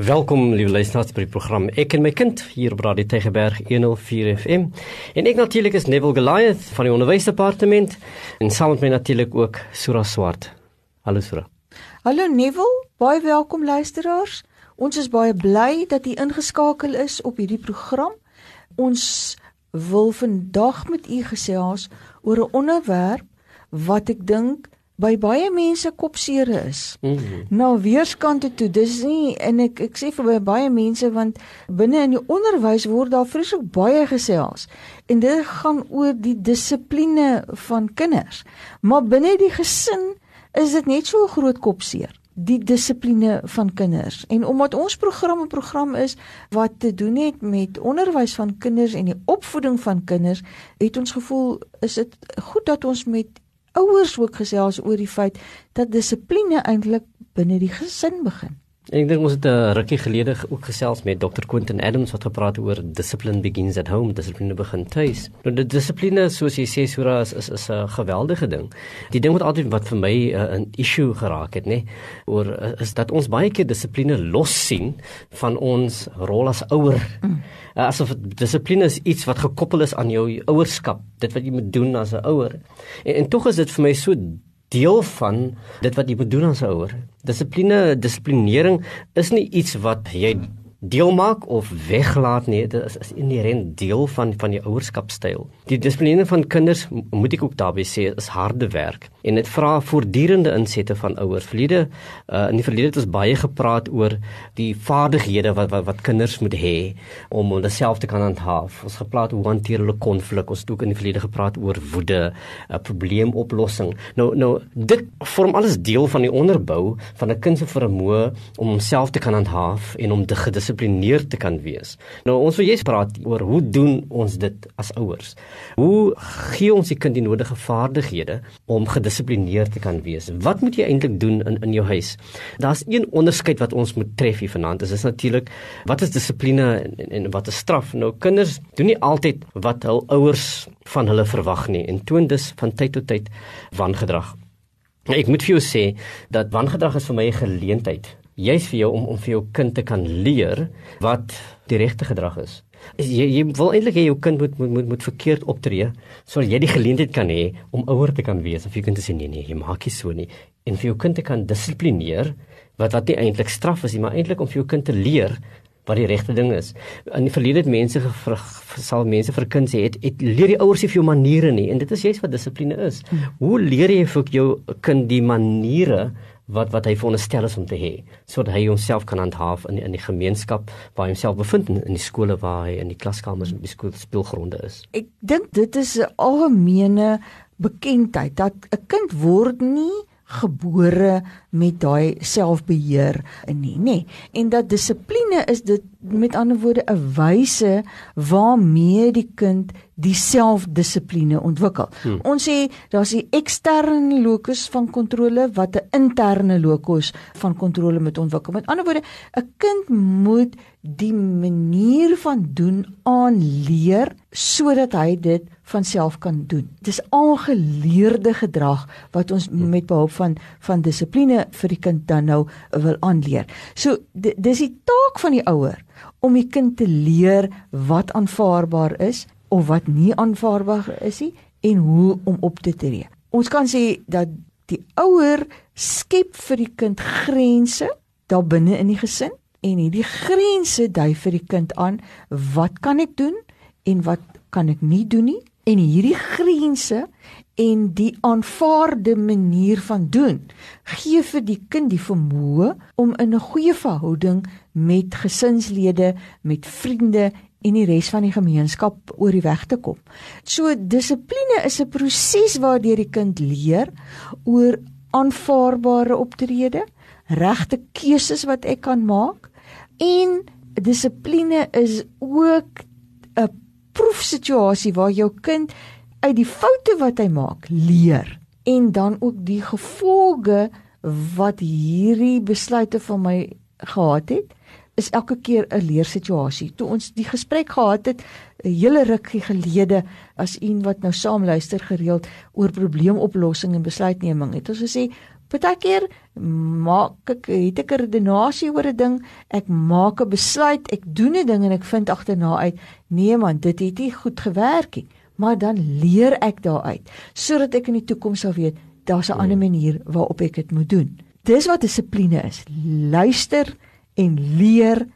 Welkom lieve luisteraars by die program Ek en my kind hier op Radio Tegeberg 104 FM. En ek natuurlik is Neville Goliath van die onderwysdepartement en saam met my natuurlik ook Sura Swart. Hallo Sura. Hallo Neville, baie welkom luisteraars. Ons is baie bly dat u ingeskakel is op hierdie program. Ons wil vandag met u gesels oor 'n onderwerp wat ek dink by baie mense kopseer is. Mm -hmm. Nou weerskante toe, dis nie en ek ek sê vir baie mense want binne in die onderwys word daar vreeslik baie gesels en dit gaan oor die dissipline van kinders. Maar binne die gesin is dit net so 'n groot kopseer die dissipline van kinders. En omdat ons program 'n program is wat te doen het met onderwys van kinders en die opvoeding van kinders, het ons gevoel is dit goed dat ons met ouers ook gesels oor die feit dat dissipline eintlik binne die gesin begin. Ek dink ons het 'n rukkie gelede ook gesels met Dr. Quentin Adams wat gepraat het oor discipline begins at home, dissipline begin tuis. Nou die dissipline soos jy sê Sura is is 'n geweldige ding. Die ding wat altyd wat vir my uh, 'n issue geraak het, nê, oor uh, is dat ons baie keer dissipline los sien van ons rol as ouer. Mm. Uh, asof dissipline is iets wat gekoppel is aan jou ouerskap, dit wat jy moet doen as 'n ouer. En, en tog is dit vir my so deel van dit wat jy moet doen as 'n ouer. Dissipline, dissiplinering is nie iets wat jy deel maak of weglaat nie dit is, is inherent deel van van die ouerskapstyl. Die dissipline van kinders moet ek ook daarby sê is harde werk en dit vra voortdurende insette van ouers. Verlede uh, in die verlede het ons baie gepraat oor die vaardighede wat wat, wat kinders moet hê om hulle self te kan handhaaf. Ons gepraat hoe hanteer hulle konflik ons het ook in die verlede gepraat oor woede 'n uh, probleemoplossing. Nou nou dit vorm alles deel van die onderbou van 'n kind se vermoë om homself te kan handhaaf en om te gedissiplineerd te kan wees. Nou ons wil jous praat oor hoe doen ons dit as ouers? Hoe gee ons die kind die nodige vaardighede om gedissiplineerd te kan wees? Wat moet jy eintlik doen in in jou huis? Daar's een onderskeid wat ons moet tref hier vanaand. Dit is natuurlik wat is dissipline en, en wat is straf? Nou kinders doen nie altyd wat hul ouers van hulle verwag nie en toon dus van tyd tot tyd wangedrag. Ek moet vir jou sê dat wangedrag is vir my 'n geleentheid juis vir jou om om vir jou kind te kan leer wat die regte gedrag is. Jy jy wil eintlik hê jou kind moet moet moet, moet verkeerd optree sodat jy die geleentheid kan hê om ouer te kan wees of jy kind te sê nee nee, jy maak nie so nie en vir jou kind te kan dissiplineer wat wat nie eintlik straf is nie, maar eintlik om vir jou kind te leer wat die regte ding is. In die verlede het mense gevra sal mense vir kinders het, het leer die ouers nie vir jou maniere nie en dit is juist wat dissipline is. Hmm. Hoe leer jy vir jou kind die maniere wat wat hy veronderstel is om te hê sodat hy homself kan handhaaf in in die gemeenskap waar hy homself bevind in, in die skole waar hy in die klaskamers en die skool speelgronde is. Ek dink dit is 'n algemene bekendheid dat 'n kind word nie gebore met daai selfbeheer in nie, nê. En dat dissipline is dit met ander woorde 'n wyse waarmee die kind die selfdissipline ontwikkel. Hmm. Ons sê daar's 'n eksterne locus van kontrole wat 'n interne locus van kontrole moet ontwikkel. Met ander woorde, 'n kind moet die manier van doen aanleer sodat hy dit van self kan doen. Dis aangeleerde gedrag wat ons hmm. met behulp van van dissipline vir die kind dan nou wil aanleer. So dis die taak van die ouer om die kind te leer wat aanvaarbaar is of wat nie aanvaarbaar is nie en hoe om op te tree. Ons kan sê dat die ouer skep vir die kind grense daar binne in die gesin en hierdie grense dui vir die kind aan wat kan ek doen en wat kan ek nie doen nie en hierdie grense en die aanvaarde manier van doen gee vir die kind die vermoë om in 'n goeie verhouding met gesinslede, met vriende en die res van die gemeenskap oor die weg te kom. So dissipline is 'n proses waardeur die kind leer oor aanvaarbare optrede, regte keuses wat ek kan maak en dissipline is ook 'n proefsituasie waar jou kind uit die foute wat hy maak leer en dan ook die gevolge wat hierdie besluite van my gehad het is elke keer 'n leersituasie. Toe ons die gesprek gehad het 'n hele rukkie gelede as een wat nou saam luister gereeld oor probleemoplossing en besluitneming, het ons gesê Partykeer maak ek het ek 'n redenasie oor 'n ding, ek maak 'n besluit, ek doen 'n ding en ek vind agterna uit, nee man, dit het nie goed gewerk nie. Maar dan leer ek daaruit sodat ek in die toekoms sal weet daar's 'n ander manier waarop ek dit moet doen. Dis wat dissipline is. Luister en leer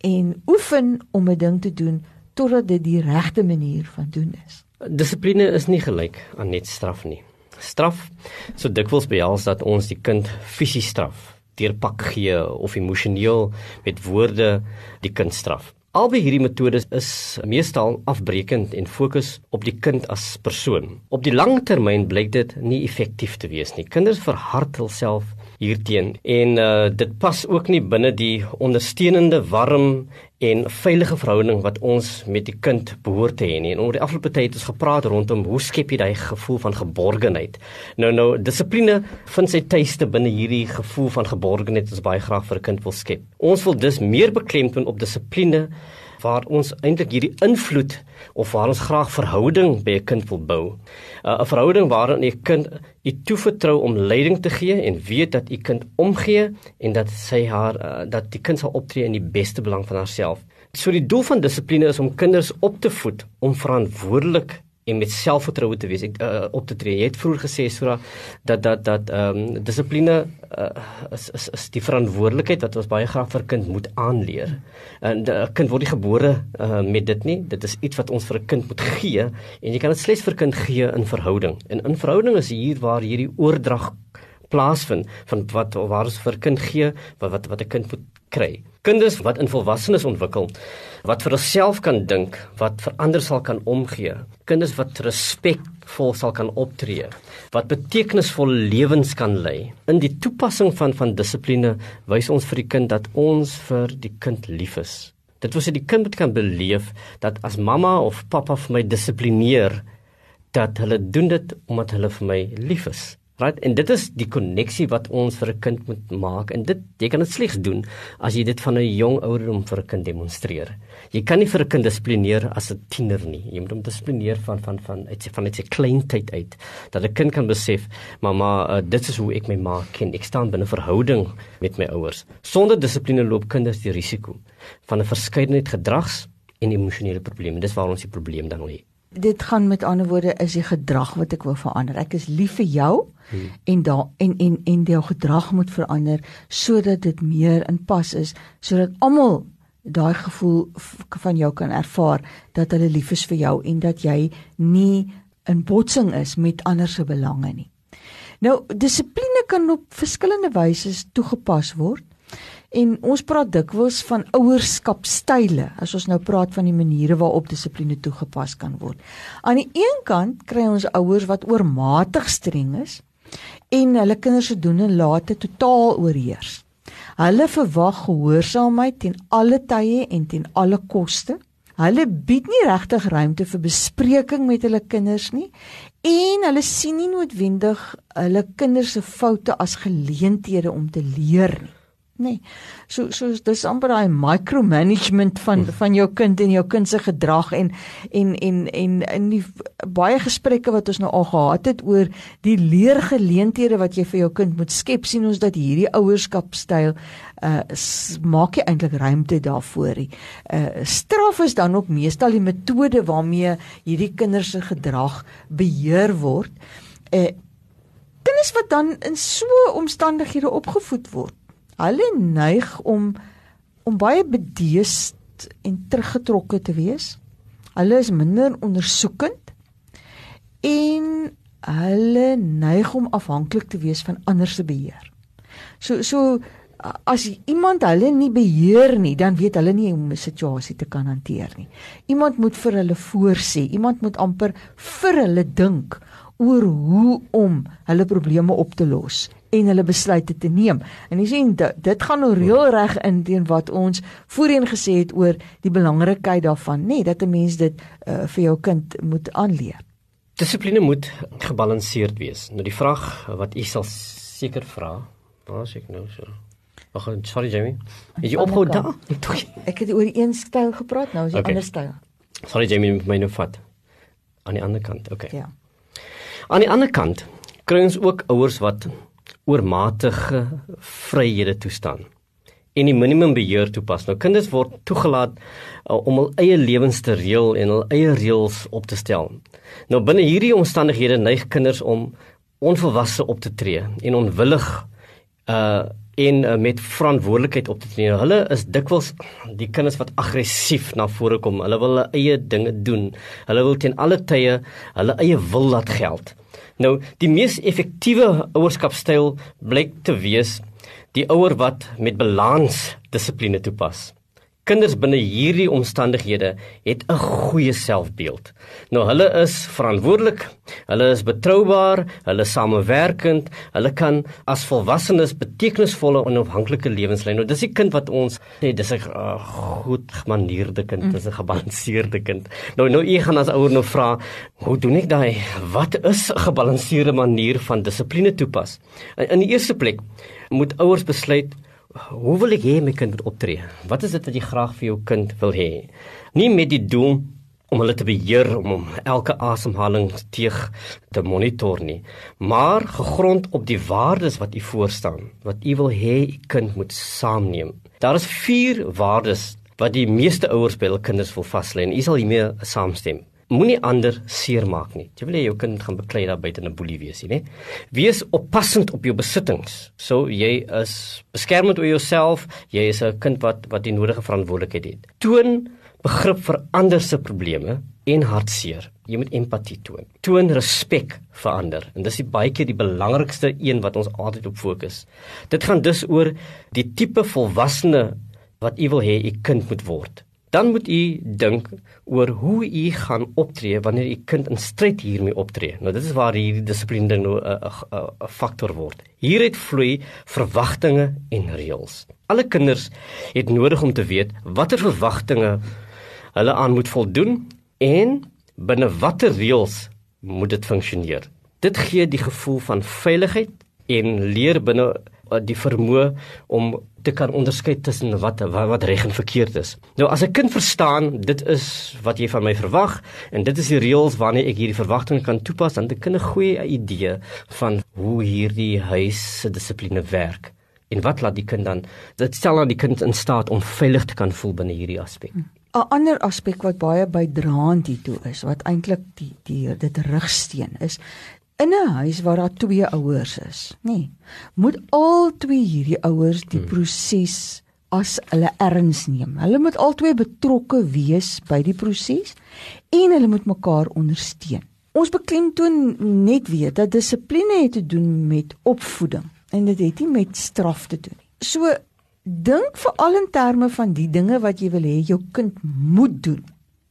en oefen om 'n ding te doen totdat dit die regte manier van doen is. Dissipline is nie gelyk aan net straf nie straf so dikwels behels dat ons die kind fisies straf deur pak gee of emosioneel met woorde die kind straf. Albei hierdie metodes is meestal afbreekend en fokus op die kind as persoon. Op die lang termyn blyk dit nie effektief te wees nie. Kinders verhard hulself hierteen en uh, dit pas ook nie binne die ondersteunende warm en veilige verhouding wat ons met die kind behoort te hê nie. En oor die afgelope tyd het ons gepraat rondom hoe skep jy daai gevoel van geborgenheid. Nou nou dissipline vind sy tuiste binne hierdie gevoel van geborgenheid wat ons baie graag vir 'n kind wil skep. Ons wil dus meer beklemtoon op dissipline waar ons eintlik hierdie invloed of waar ons graag verhouding by 'n kind wil bou. Uh, 'n Verhouding waarin 'n kind u toevertrou om leiding te gee en weet dat u kind omgee en dat sy haar uh, dat die kind sal optree in die beste belang van haarself. So die doel van dissipline is om kinders op te voed om verantwoordelik en met selfvertroue te wees, ek, uh, op te tree. Jy het vroeër gesê Sura dat dat dat ehm um, dissipline uh, is, is is die verantwoordelikheid wat ons baie graag vir kind moet aanleer. En 'n uh, kind word nie gebore uh, met dit nie. Dit is iets wat ons vir 'n kind moet gee en jy kan dit slegs vir kind gee in verhouding. En in verhouding is hier waar hierdie oordrag plaasvind van wat waar ons vir kind gee wat wat wat 'n kind moet kry. Kinders wat in volwassenes ontwikkel, wat vir hulself kan dink, wat vir ander sal kan omgee. Kinders wat respekvol sal kan optree, wat betekenisvolle lewens kan lei. In die toepassing van van dissipline wys ons vir die kind dat ons vir die kind lief is. Dit wil sê die kind moet kan beleef dat as mamma of pappa vir my dissiplineer, dat hulle doen dit omdat hulle vir my lief is. Right? En dit is die koneksie wat ons vir 'n kind moet maak en dit jy kan dit slegs doen as jy dit van 'n jong ouderdom vir 'n kind demonstreer. Jy kan nie vir 'n kind dissiplineer as 'n tiener nie. Jy moet hom dissiplineer van van van uit van uit sy kleintyd uit dat 'n kind kan besef, mamma, uh, dit is hoe ek my ma ken. Ek staan binne verhouding met my ouers. Sonder dissipline loop kinders die risiko van 'n verskeidenheid gedrags en emosionele probleme. Dis waar ons die probleem dan lê dit gaan met ander woorde is die gedrag wat ek wil verander. Ek is lief vir jou hmm. en da en en en jou gedrag moet verander sodat dit meer in pas is, sodat almal daai gevoel van jou kan ervaar dat hulle lief is vir jou en dat jy nie in botsing is met ander se belange nie. Nou, dissipline kan op verskillende wyse toegepas word. En ons praat dikwels van ouerskapstyle as ons nou praat van die maniere waarop dissipline toegepas kan word. Aan die een kant kry ons ouers wat oormatig streng is en hulle kinders se doen en late totaal oorheers. Hulle verwag gehoorsaamheid ten alle tye en ten alle koste. Hulle bied nie regtig ruimte vir bespreking met hulle kinders nie en hulle sien nie noodwendig hulle kinders se foute as geleenthede om te leer nie nê. Nee. So so dis amper daai micromanagement van van jou kind en jou kind se gedrag en en en en in die baie gesprekke wat ons nou al gehad het oor die leergeleenthede wat jy vir jou kind moet skep sien ons dat hierdie ouerskapstyl uh maak jy eintlik ruimte daarvoor. Uh straf is dan ook meestal die metode waarmee hierdie kinders se gedrag beheer word. Uh kinders wat dan in so omstandighede opgevoed word hulle neig om om baie bedeesd en teruggetrokke te wees. Hulle is minder ondersoekend en hulle neig om afhanklik te wees van ander se beheer. So so as iemand hulle nie beheer nie, dan weet hulle nie hoe om 'n situasie te kan hanteer nie. Iemand moet vir hulle voorsê, iemand moet amper vir hulle dink oor hoe om hulle probleme op te los en hulle besluite te neem. En jy sien dit, dit gaan nou reël reg in teen wat ons voorheen gesê het oor die belangrikheid daarvan, nê, nee, dat 'n mens dit uh, vir jou kind moet aanleer. Dissipline moet gebalanseerd wees. Nou die vraag wat u sal seker vra, waar is ek nou so? Wag, sorry Jamie. Is jy ophou daar? Ek, ek het oor een styl gepraat, nou is 'n okay. ander styl. Sorry Jamie, my nou vat. Aan die ander kant, okay. Ja. Aan die ander kant kry ons ook ouers wat oormatige vryhede toestaan en die minimum beheer toepas. Nou kinders word toegelaat uh, om hul eie lewens te reël en hul eie reëls op te stel. Nou binne hierdie omstandighede neig kinders om onvolwasse op te tree en onwillig uh en uh, met verantwoordelikheid op te tree. Hulle is dikwels die kinders wat aggressief na vore kom. Hulle wil hulle eie dinge doen. Hulle wil teen alle tye hulle eie wil laat geld. Nou, die mees effektiewe ouerskapstyl blyk te wees die ouer wat met balans dissipline toepas. Kinders binne hierdie omstandighede het 'n goeie selfbeeld. Nou hulle is verantwoordelik, hulle is betroubaar, hulle samewerkend, hulle kan as volwassenes betekenisvolle en onafhanklike lewens lei. Nou dis 'n kind wat ons sê dis 'n uh, goed gemanierde kind, dis 'n gebalanseerde kind. Nou nou u gaan as ouer nou vra, hoe doen ek daai? Wat is 'n gebalanseerde manier van dissipline toepas? In die eerste plek moet ouers besluit hoe wil ek hê my kind moet optree? Wat is dit wat jy graag vir jou kind wil hê? Nie met die doel om hulle te beheer om om elke asemhaling teeg te monitor nie, maar gegrond op die waardes wat u voorstaan, wat u wil hê u kind moet saamneem. Daar is 4 waardes wat die meeste ouers by hul kinders wil vaslê en u sal hiermee saamstem moenie ander seermaak nie. Jy wil hê jou kind gaan beklei daar buite 'n boelie wees, nie? Wees oppassend op jou besittings. So jy is beskermend oor jouself, jy is 'n kind wat wat die nodige verantwoordelikheid het. Toon begrip vir ander se probleme en hartseer. Jy moet empatie toon. Toon respek vir ander. En dis die baie keer die belangrikste een wat ons altyd op fokus. Dit gaan dus oor die tipe volwassene wat u wil hê u kind moet word dan moet u dink oor hoe u gaan optree wanneer u kind in stryd hiermee optree. Nou dit is waar hierdie dissipline ding nou 'n 'n faktor word. Hieruit vloei verwagtinge en reëls. Alle kinders het nodig om te weet watter verwagtinge hulle aan moet voldoen en binne watter reëls moet dit funksioneer. Dit gee die gevoel van veiligheid en leer binne Eh, die vermoë om te kan onderskei tussen wat wat, wat reg en verkeerd is. Nou as 'n kind verstaan dit is wat jy van my verwag en dit is die reëls waarna ek hierdie verwagtinge kan toepas, dan het 'n kind 'n goeie idee van hoe hierdie huis se dissipline werk. En wat laat die kind dan dit stel dan die kind in staat om veilig te kan voel binne hierdie aspek. 'n ander aspek wat baie bydraend hiertoe is, wat eintlik die die dit rigsteen is, in 'n huis waar daar twee ouers is, nê, nee, moet al twee hierdie ouers die hmm. proses as hulle erns neem. Hulle moet albei betrokke wees by die proses en hulle moet mekaar ondersteun. Ons beklemtoon net weer dat dissipline het te doen met opvoeding en dit het nie met straf te doen nie. So dink veral in terme van die dinge wat jy wil hê jou kind moet doen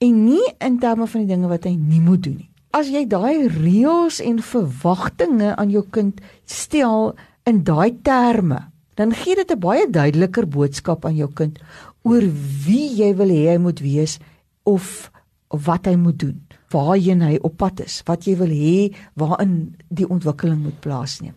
en nie in terme van die dinge wat hy nie moet doen nie as jy daai reëls en verwagtinge aan jou kind stel in daai terme, dan gee dit 'n baie duideliker boodskap aan jou kind oor wie jy wil hê hy moet wees of wat hy moet doen, waarheen hy op pad is, wat jy wil hê waarin die ontwikkeling moet plaasneem.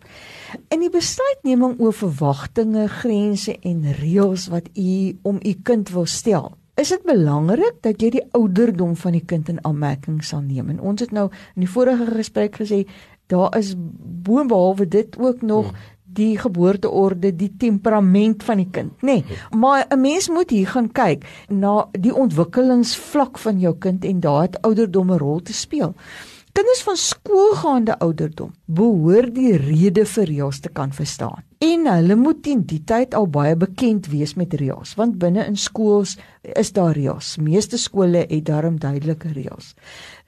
In die besluitneming oor verwagtinge, grense en reëls wat u om u kind wil stel, is dit belangrik dat jy die ouderdom van die kind in aanmerking sal neem. En ons het nou in die vorige gesprek gesê daar is boonbehalwe dit ook nog hmm. die geboorteorde, die temperament van die kind, nê. Nee, maar 'n mens moet hier gaan kyk na die ontwikkelingsvlak van jou kind en daar het ouderdom 'n rol te speel. Kinders van skoolgaande ouderdom behoort die rede vir reëls te kan verstaan. En hulle moet teen die tyd al baie bekend wees met reëls, want binne in skools is daar reëls. Meeste skole het daarom duidelike reëls.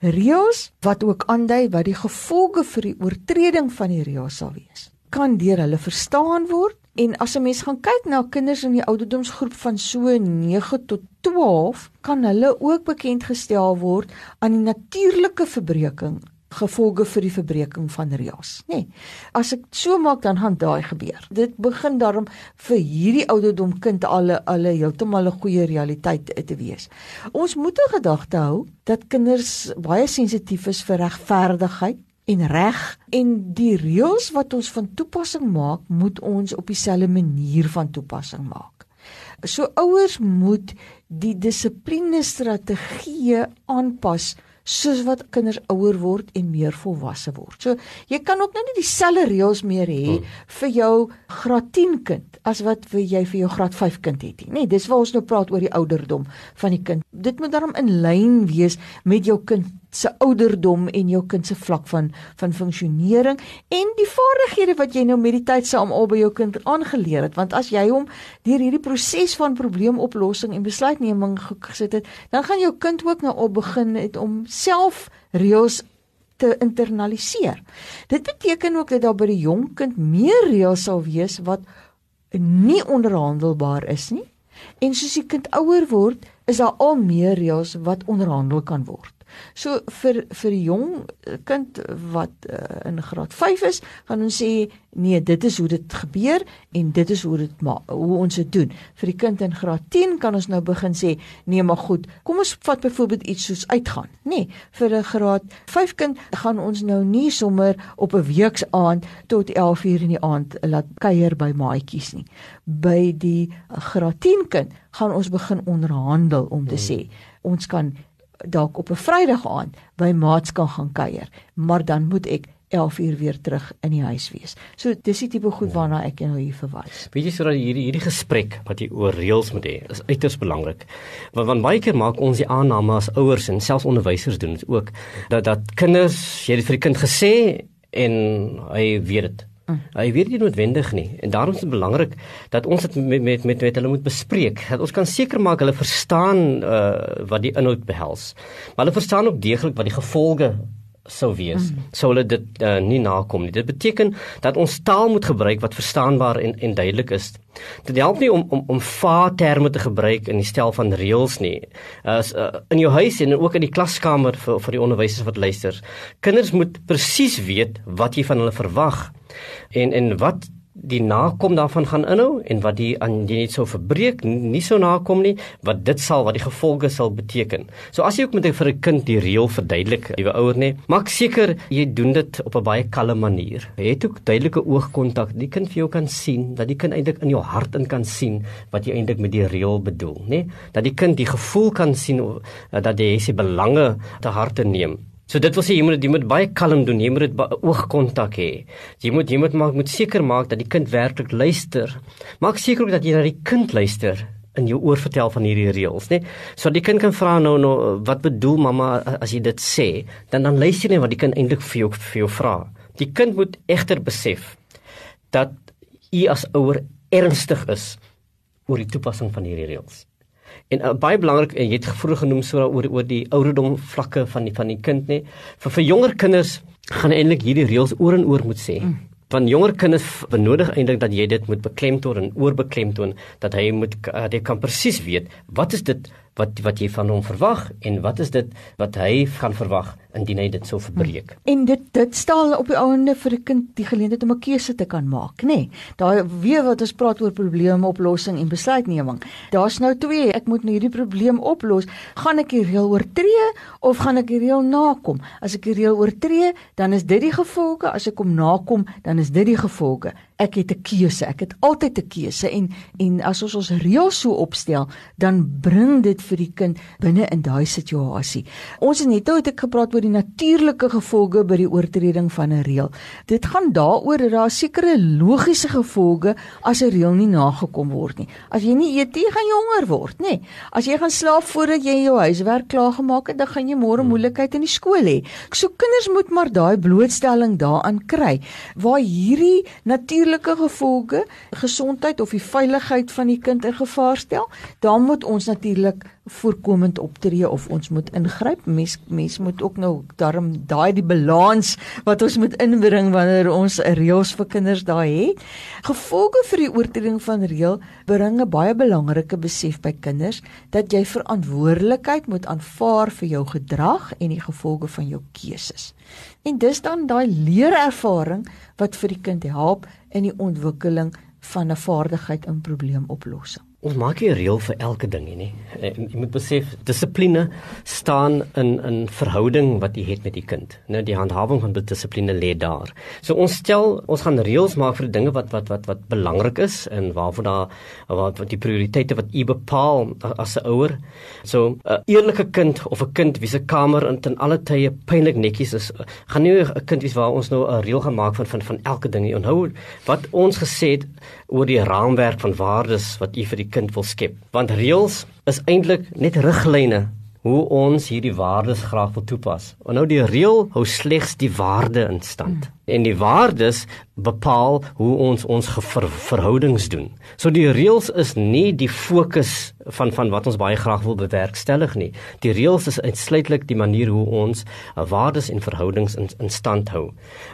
Reëls wat ook aandui wat die gevolge vir die oortreding van die reëls sal wees, kan deur hulle verstaan word En as 'n mens gaan kyk na kinders in die ouderdomsgroep van so 9 tot 12, kan hulle ook bekend gestel word aan die natuurlike verbreeking gevolge vir die verbreeking van reëls, nê. Nee, as ek so maak dan gaan daai gebeur. Dit begin daarom vir hierdie ouderdom kind alle alle heeltemal 'n goeie realiteit te wees. Ons moet 'n gedagte hou dat kinders baie sensitief is vir regverdigheid en reg en die reëls wat ons van toepassing maak, moet ons op dieselfde manier van toepassing maak. So ouers moet die dissipline strategie aanpas soos wat kinders ouer word en meer volwasse word. So jy kan ook nou nie dieselfde reëls meer hê hmm. vir jou graad 10 kind as wat vir jy vir jou graad 5 kind het nie. Nee, dis waar ons nou praat oor die ouderdom van die kind. Dit moet daarom in lyn wees met jou kind se ouderdom en jou kind se vlak van van funksionering en die vaardighede wat jy nou met die tyd saam al by jou kind aangeleer het want as jy hom deur hierdie proses van probleemoplossing en besluitneming gesit het dan gaan jou kind ook nou op begin het om self reëls te internaliseer. Dit beteken ook dat daar by die jong kind meer reëls sal wees wat nie onderhandelbaar is nie. En soos die kind ouer word, is daar al meer reëls wat onderhandel kan word. So vir vir jong kind wat uh, in graad 5 is, gaan ons sê nee, dit is hoe dit gebeur en dit is hoe dit maar hoe ons dit doen. Vir die kind in graad 10 kan ons nou begin sê, nee, maar goed, kom ons vat byvoorbeeld iets soos uitgaan. Nee, vir 'n graad 5 kind gaan ons nou nie sommer op 'n weeksaand tot 11:00 in die aand laat kuier by maatjies nie. By die graad 10 kind gaan ons begin onderhandel om te hmm. sê ons kan dalk op 'n Vrydag aand by maats kan gaan kuier, maar dan moet ek 11 uur weer terug in die huis wees. So dis die tipe goed waarna ek nou hier verwys. Weet jy sodat hierdie hierdie gesprek wat jy oor reëls moet hê, is uiters belangrik. Want want baie keer maak ons die aanname as ouers en selfs onderwysers doen dit ook dat dat kinders, jy het vir die kind gesê en hy weet dit. Mm. Hy weet nie noodwendig nie en daarom is dit belangrik dat ons dit met met met, met hulle moet bespreek. Dat ons kan seker maak hulle verstaan uh wat die inhoud behels. Maar hulle verstaan ook deeglik wat die gevolge sou wees mm. sou hulle dit uh, nie nakom nie. Dit beteken dat ons taal moet gebruik wat verstaanbaar en en duidelik is. Dit help nie om om om vaar terme te gebruik in die stel van reëls nie. As uh, in jou huis en ook in die klaskamer vir vir die onderwysers wat luister. Kinders moet presies weet wat jy van hulle verwag en en wat die nakom daarvan gaan inhou en wat die aan jy net so verbreek nie so nakom nie wat dit sal wat die gevolge sal beteken. So as jy ook met 'n vir 'n kind die reël verduidelik, jy ouer nê, maak seker jy doen dit op 'n baie kalme manier. Het ook duidelike oogkontak. Die kind vir jou kan sien dat die kind eintlik in jou hart in kan sien wat jy eintlik met die reël bedoel, nê? Dat die kind die gevoel kan sien eh, dat jy se belange te harte neem. So dit wil sê jy moet jy moet baie kalm doen, jy moet dit oogkontak hê. Jy moet jy moet maak moet seker maak dat die kind werklik luister. Maak seker ook dat jy na die kind luister in jou oor vertel van hierdie reëls, né? So die kind kan vra nou nou wat bedoel mamma as jy dit sê? Dan dan luister jy net wat die kind eintlik vir jou vir jou vra. Die kind moet egter besef dat u as ouer ernstig is oor die toepassing van hierdie reëls. En uh, baie belangrik, jy het vroeër genoem so oor oor die ouderdom vlakke van die van die kind nê. Vir vir jonger kinders gaan eintlik hierdie reëls oor en oor moet sê. Mm. Van jonger kinders benodig eintlik dat jy dit moet beklemtoon en oorbeklemtoon dat hy moet uh, hy kan presies weet wat is dit wat wat jy van hom verwag en wat is dit wat hy gaan verwag indien hy dit sou verbreek. En dit dit stel op die ouende vir 'n kind die geleentheid om 'n keuse te kan maak, nê. Nee, Daai weer wat ons praat oor probleemoplossing en besluitneming. Daar's nou twee, ek moet nou hierdie probleem oplos. Gaan ek die reël oortree of gaan ek die reël nakom? As ek die reël oortree, dan is dit die gevolge, as ek hom nakom, dan is dit die gevolge. Ek het 'n keuse. Ek het altyd 'n keuse en en as ons ons reëls so opstel, dan bring dit vir die kind binne in daai situasie. Ons het net nou het ek gepraat oor die natuurlike gevolge by die oortreding van 'n reël. Dit gaan daaroor dat daar sekere logiese gevolge as 'n reël nie nagekom word nie. As jy nie eet nie, gaan jy honger word, nê? As jy gaan slaap voordat jy jou huiswerk klaar gemaak het, dan gaan jy môre hmm. moeilikheid in die skool hê. So kinders moet maar daai blootstelling daaraan kry waar hierdie natuurlike gevolge gesondheid of die veiligheid van die kind in gevaar stel. Dan moet ons natuurlik voorkomend optree of ons moet ingryp. Mens mens moet ook nou daarom daai die balans wat ons moet inbring wanneer ons reëls vir kinders daai het. Gevolge vir die oortreding van reël bring 'n baie belangrike besef by kinders dat jy verantwoordelikheid moet aanvaar vir jou gedrag en die gevolge van jou keuses. En dis dan daai leerervaring wat vir die kind help in die ontwikkeling van 'n vaardigheid in probleemoplossing. Ons maak nie 'n reël vir elke ding nie. Jy moet besef dissipline staan in in verhouding wat jy het met die kind. Nou die handhawing van dissipline lê daar. So ons stel ons gaan reëls maak vir dinge wat wat wat wat belangrik is en waarvoor daar wat, wat die prioriteite wat u bepaal as 'n ouer. So 'n eerlike kind of 'n kind wie se kamer in ten alle tye pynlik netjies is, gaan nie 'n kind wees waar ons nou 'n reël gaan maak van van van elke ding nie. Onthou wat ons gesê het oor die raamwerk van waardes wat u vir die kind wil skep. Want reëls is eintlik net riglyne hoe ons hierdie waardes graag wil toepas. En nou die reël hou slegs die waarde in stand. Hmm. En die waardes bepaal hoe ons ons ver verhoudings doen. So die reëls is nie die fokus van van wat ons baie graag wil bewerkstellig nie. Die reëls is uitsluitlik die manier hoe ons waardes en verhoudings in, in stand hou.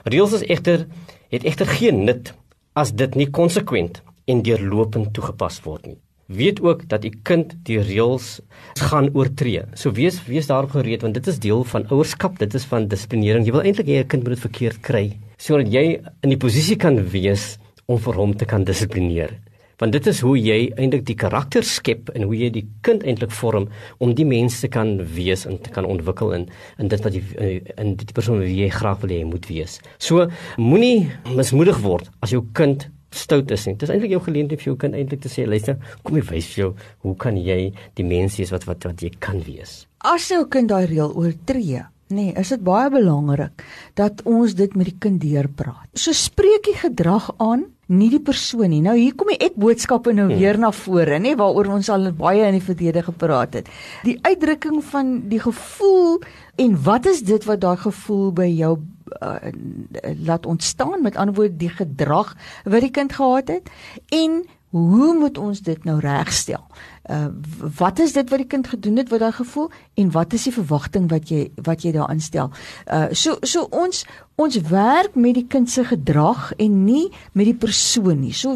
Reëls is egter het egter geen nut as dit nie konsekwent en deurlopend toegepas word nie weet ook dat u kind die reëls gaan oortree. So wees wees daarop gereed want dit is deel van ouerskap, dit is van dissiplinering. Jy wil eintlik hê 'n kind moet dit verkeerd kry sodat jy in die posisie kan wees om vir hom te kan dissiplineer. Want dit is hoe jy eintlik die karakter skep en hoe jy die kind eintlik vorm om die mens te kan wees en te kan ontwikkel in in dit wat jy in die persoon wie jy graag wil hê hy moet wees. So moenie mismoedig word as jou kind stout is nie. Dit is eintlik jou geleentheid vir jou kind eintlik te sê, luister, kom ek wys vir jou hoe kan jy die mens wees wat wat wat jy kan wees. As jou kind daai reël oortree, nee, is dit baie belangrik dat ons dit met die kind deurpraat. So spreek jy gedrag aan nie die persoon nie. Nou hier kom die ek boodskappe nou hmm. weer na vore, nê, waaroor ons al baie in die verlede gepraat het. Die uitdrukking van die gevoel en wat is dit wat daai gevoel by jou uh, laat ontstaan met ander woorde die gedrag wat die kind gehad het en hoe moet ons dit nou regstel? Uh wat is dit wat die kind gedoen het wat daai gevoel en wat is die verwagting wat jy wat jy daarin stel? Uh so so ons ons werk met die kind se gedrag en nie met die persoon nie. So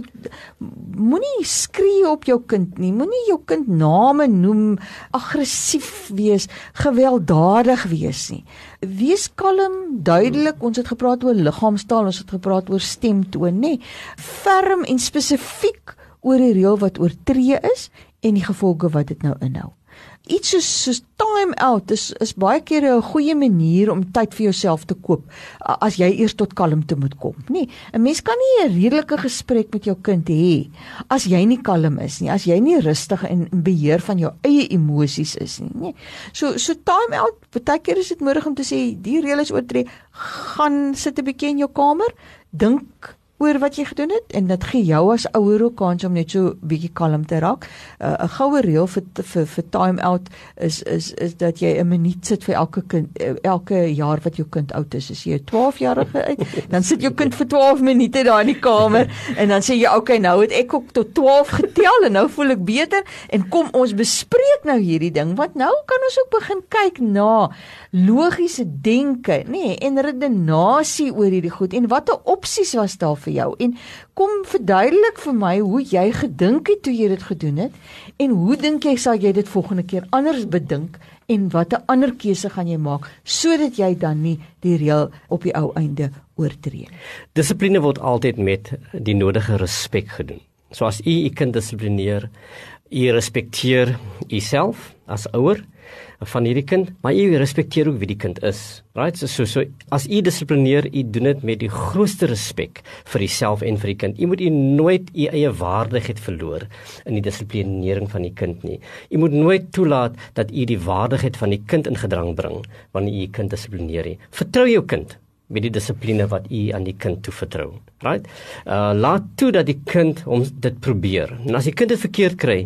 moenie skree op jou kind nie. Moenie jou kind name noem, aggressief wees, gewelddadig wees nie. Wees kalm, duidelik. Ons het gepraat oor liggaamstaal, ons het gepraat oor stemtoon, nê? Ferm en spesifiek oor die reël wat oortree is en die gevolge wat dit nou inhou. Iets soos, soos time out is is baie keer 'n goeie manier om tyd vir jouself te koop as jy eers tot kalmte moet kom, nê? Nee, 'n Mens kan nie 'n redelike gesprek met jou kind hê as jy nie kalm is nie, as jy nie rustig en in beheer van jou eie emosies is nie, nê? So so time out, baie keer is dit nodig om te sê die reël is oortree, gaan sit 'n bietjie in jou kamer, dink oor wat jy gedoen het en dit gee jou as ouer ook kans om net so bietjie kalm te raak. Uh, 'n uh, Goue reël vir vir vir time out is is is dat jy 'n minuut sit vir elke kind uh, elke jaar wat jou kind oud is. As jy 'n 12-jarige uit, dan sit jou kind vir 12 minute daar in die kamer en dan sê jy, "Oké, okay, nou het ek ook tot 12 getel en nou voel ek beter en kom ons bespreek nou hierdie ding want nou kan ons ook begin kyk na logiese denke, nê, nee, en redenasie oor hierdie goed en watter opsies was daar vir jou en kom verduidelik vir my hoe jy gedink het toe jy dit gedoen het en hoe dink jy sal jy dit volgende keer anders bedink en watter ander keuse gaan jy maak sodat jy dan nie die reël op die ou einde oortree. Dissipline word altyd met die nodige respek gedoen. So as u u kind dissiplineer, u respekteer u self as ouer van hierdie kind, maar u respekteer ook wie die kind is. Right? So so, so as u dissiplineer, u doen dit met die grootste respek vir uself en vir die kind. U moet u nooit u eie waardigheid verloor in die dissiplinering van die kind nie. U moet nooit toelaat dat u die waardigheid van die kind in gedrang bring wanneer u kind dissiplineer. Vertrou jou kind met die dissipline wat u aan die kind toevertrou. Right? Uh laat toe dat die kind hom dit probeer. En as die kind dit verkeerd kry,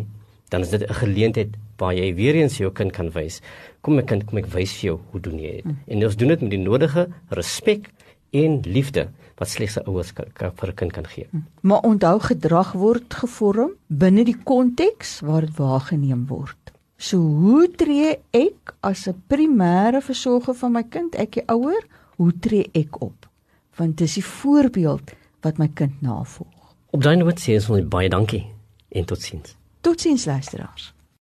dan is dit 'n geleentheid waar jy weer eens jou kind kan wys. Kom my kind, kom ek wys vir jou hoe doen jy dit. En ons doen dit met die nodige respek en liefde wat slegs 'n ouers vir 'n kind kan gee. Maar onthou gedrag word gevorm binne die konteks waar dit waargeneem word. So hoe tree ek as 'n primêre versorger van my kind, ek die ouer, hoe tree ek op? Want dis die voorbeeld wat my kind navolg. Op daai noot sê ons baie dankie en totsiens. Totsiens luisteraars.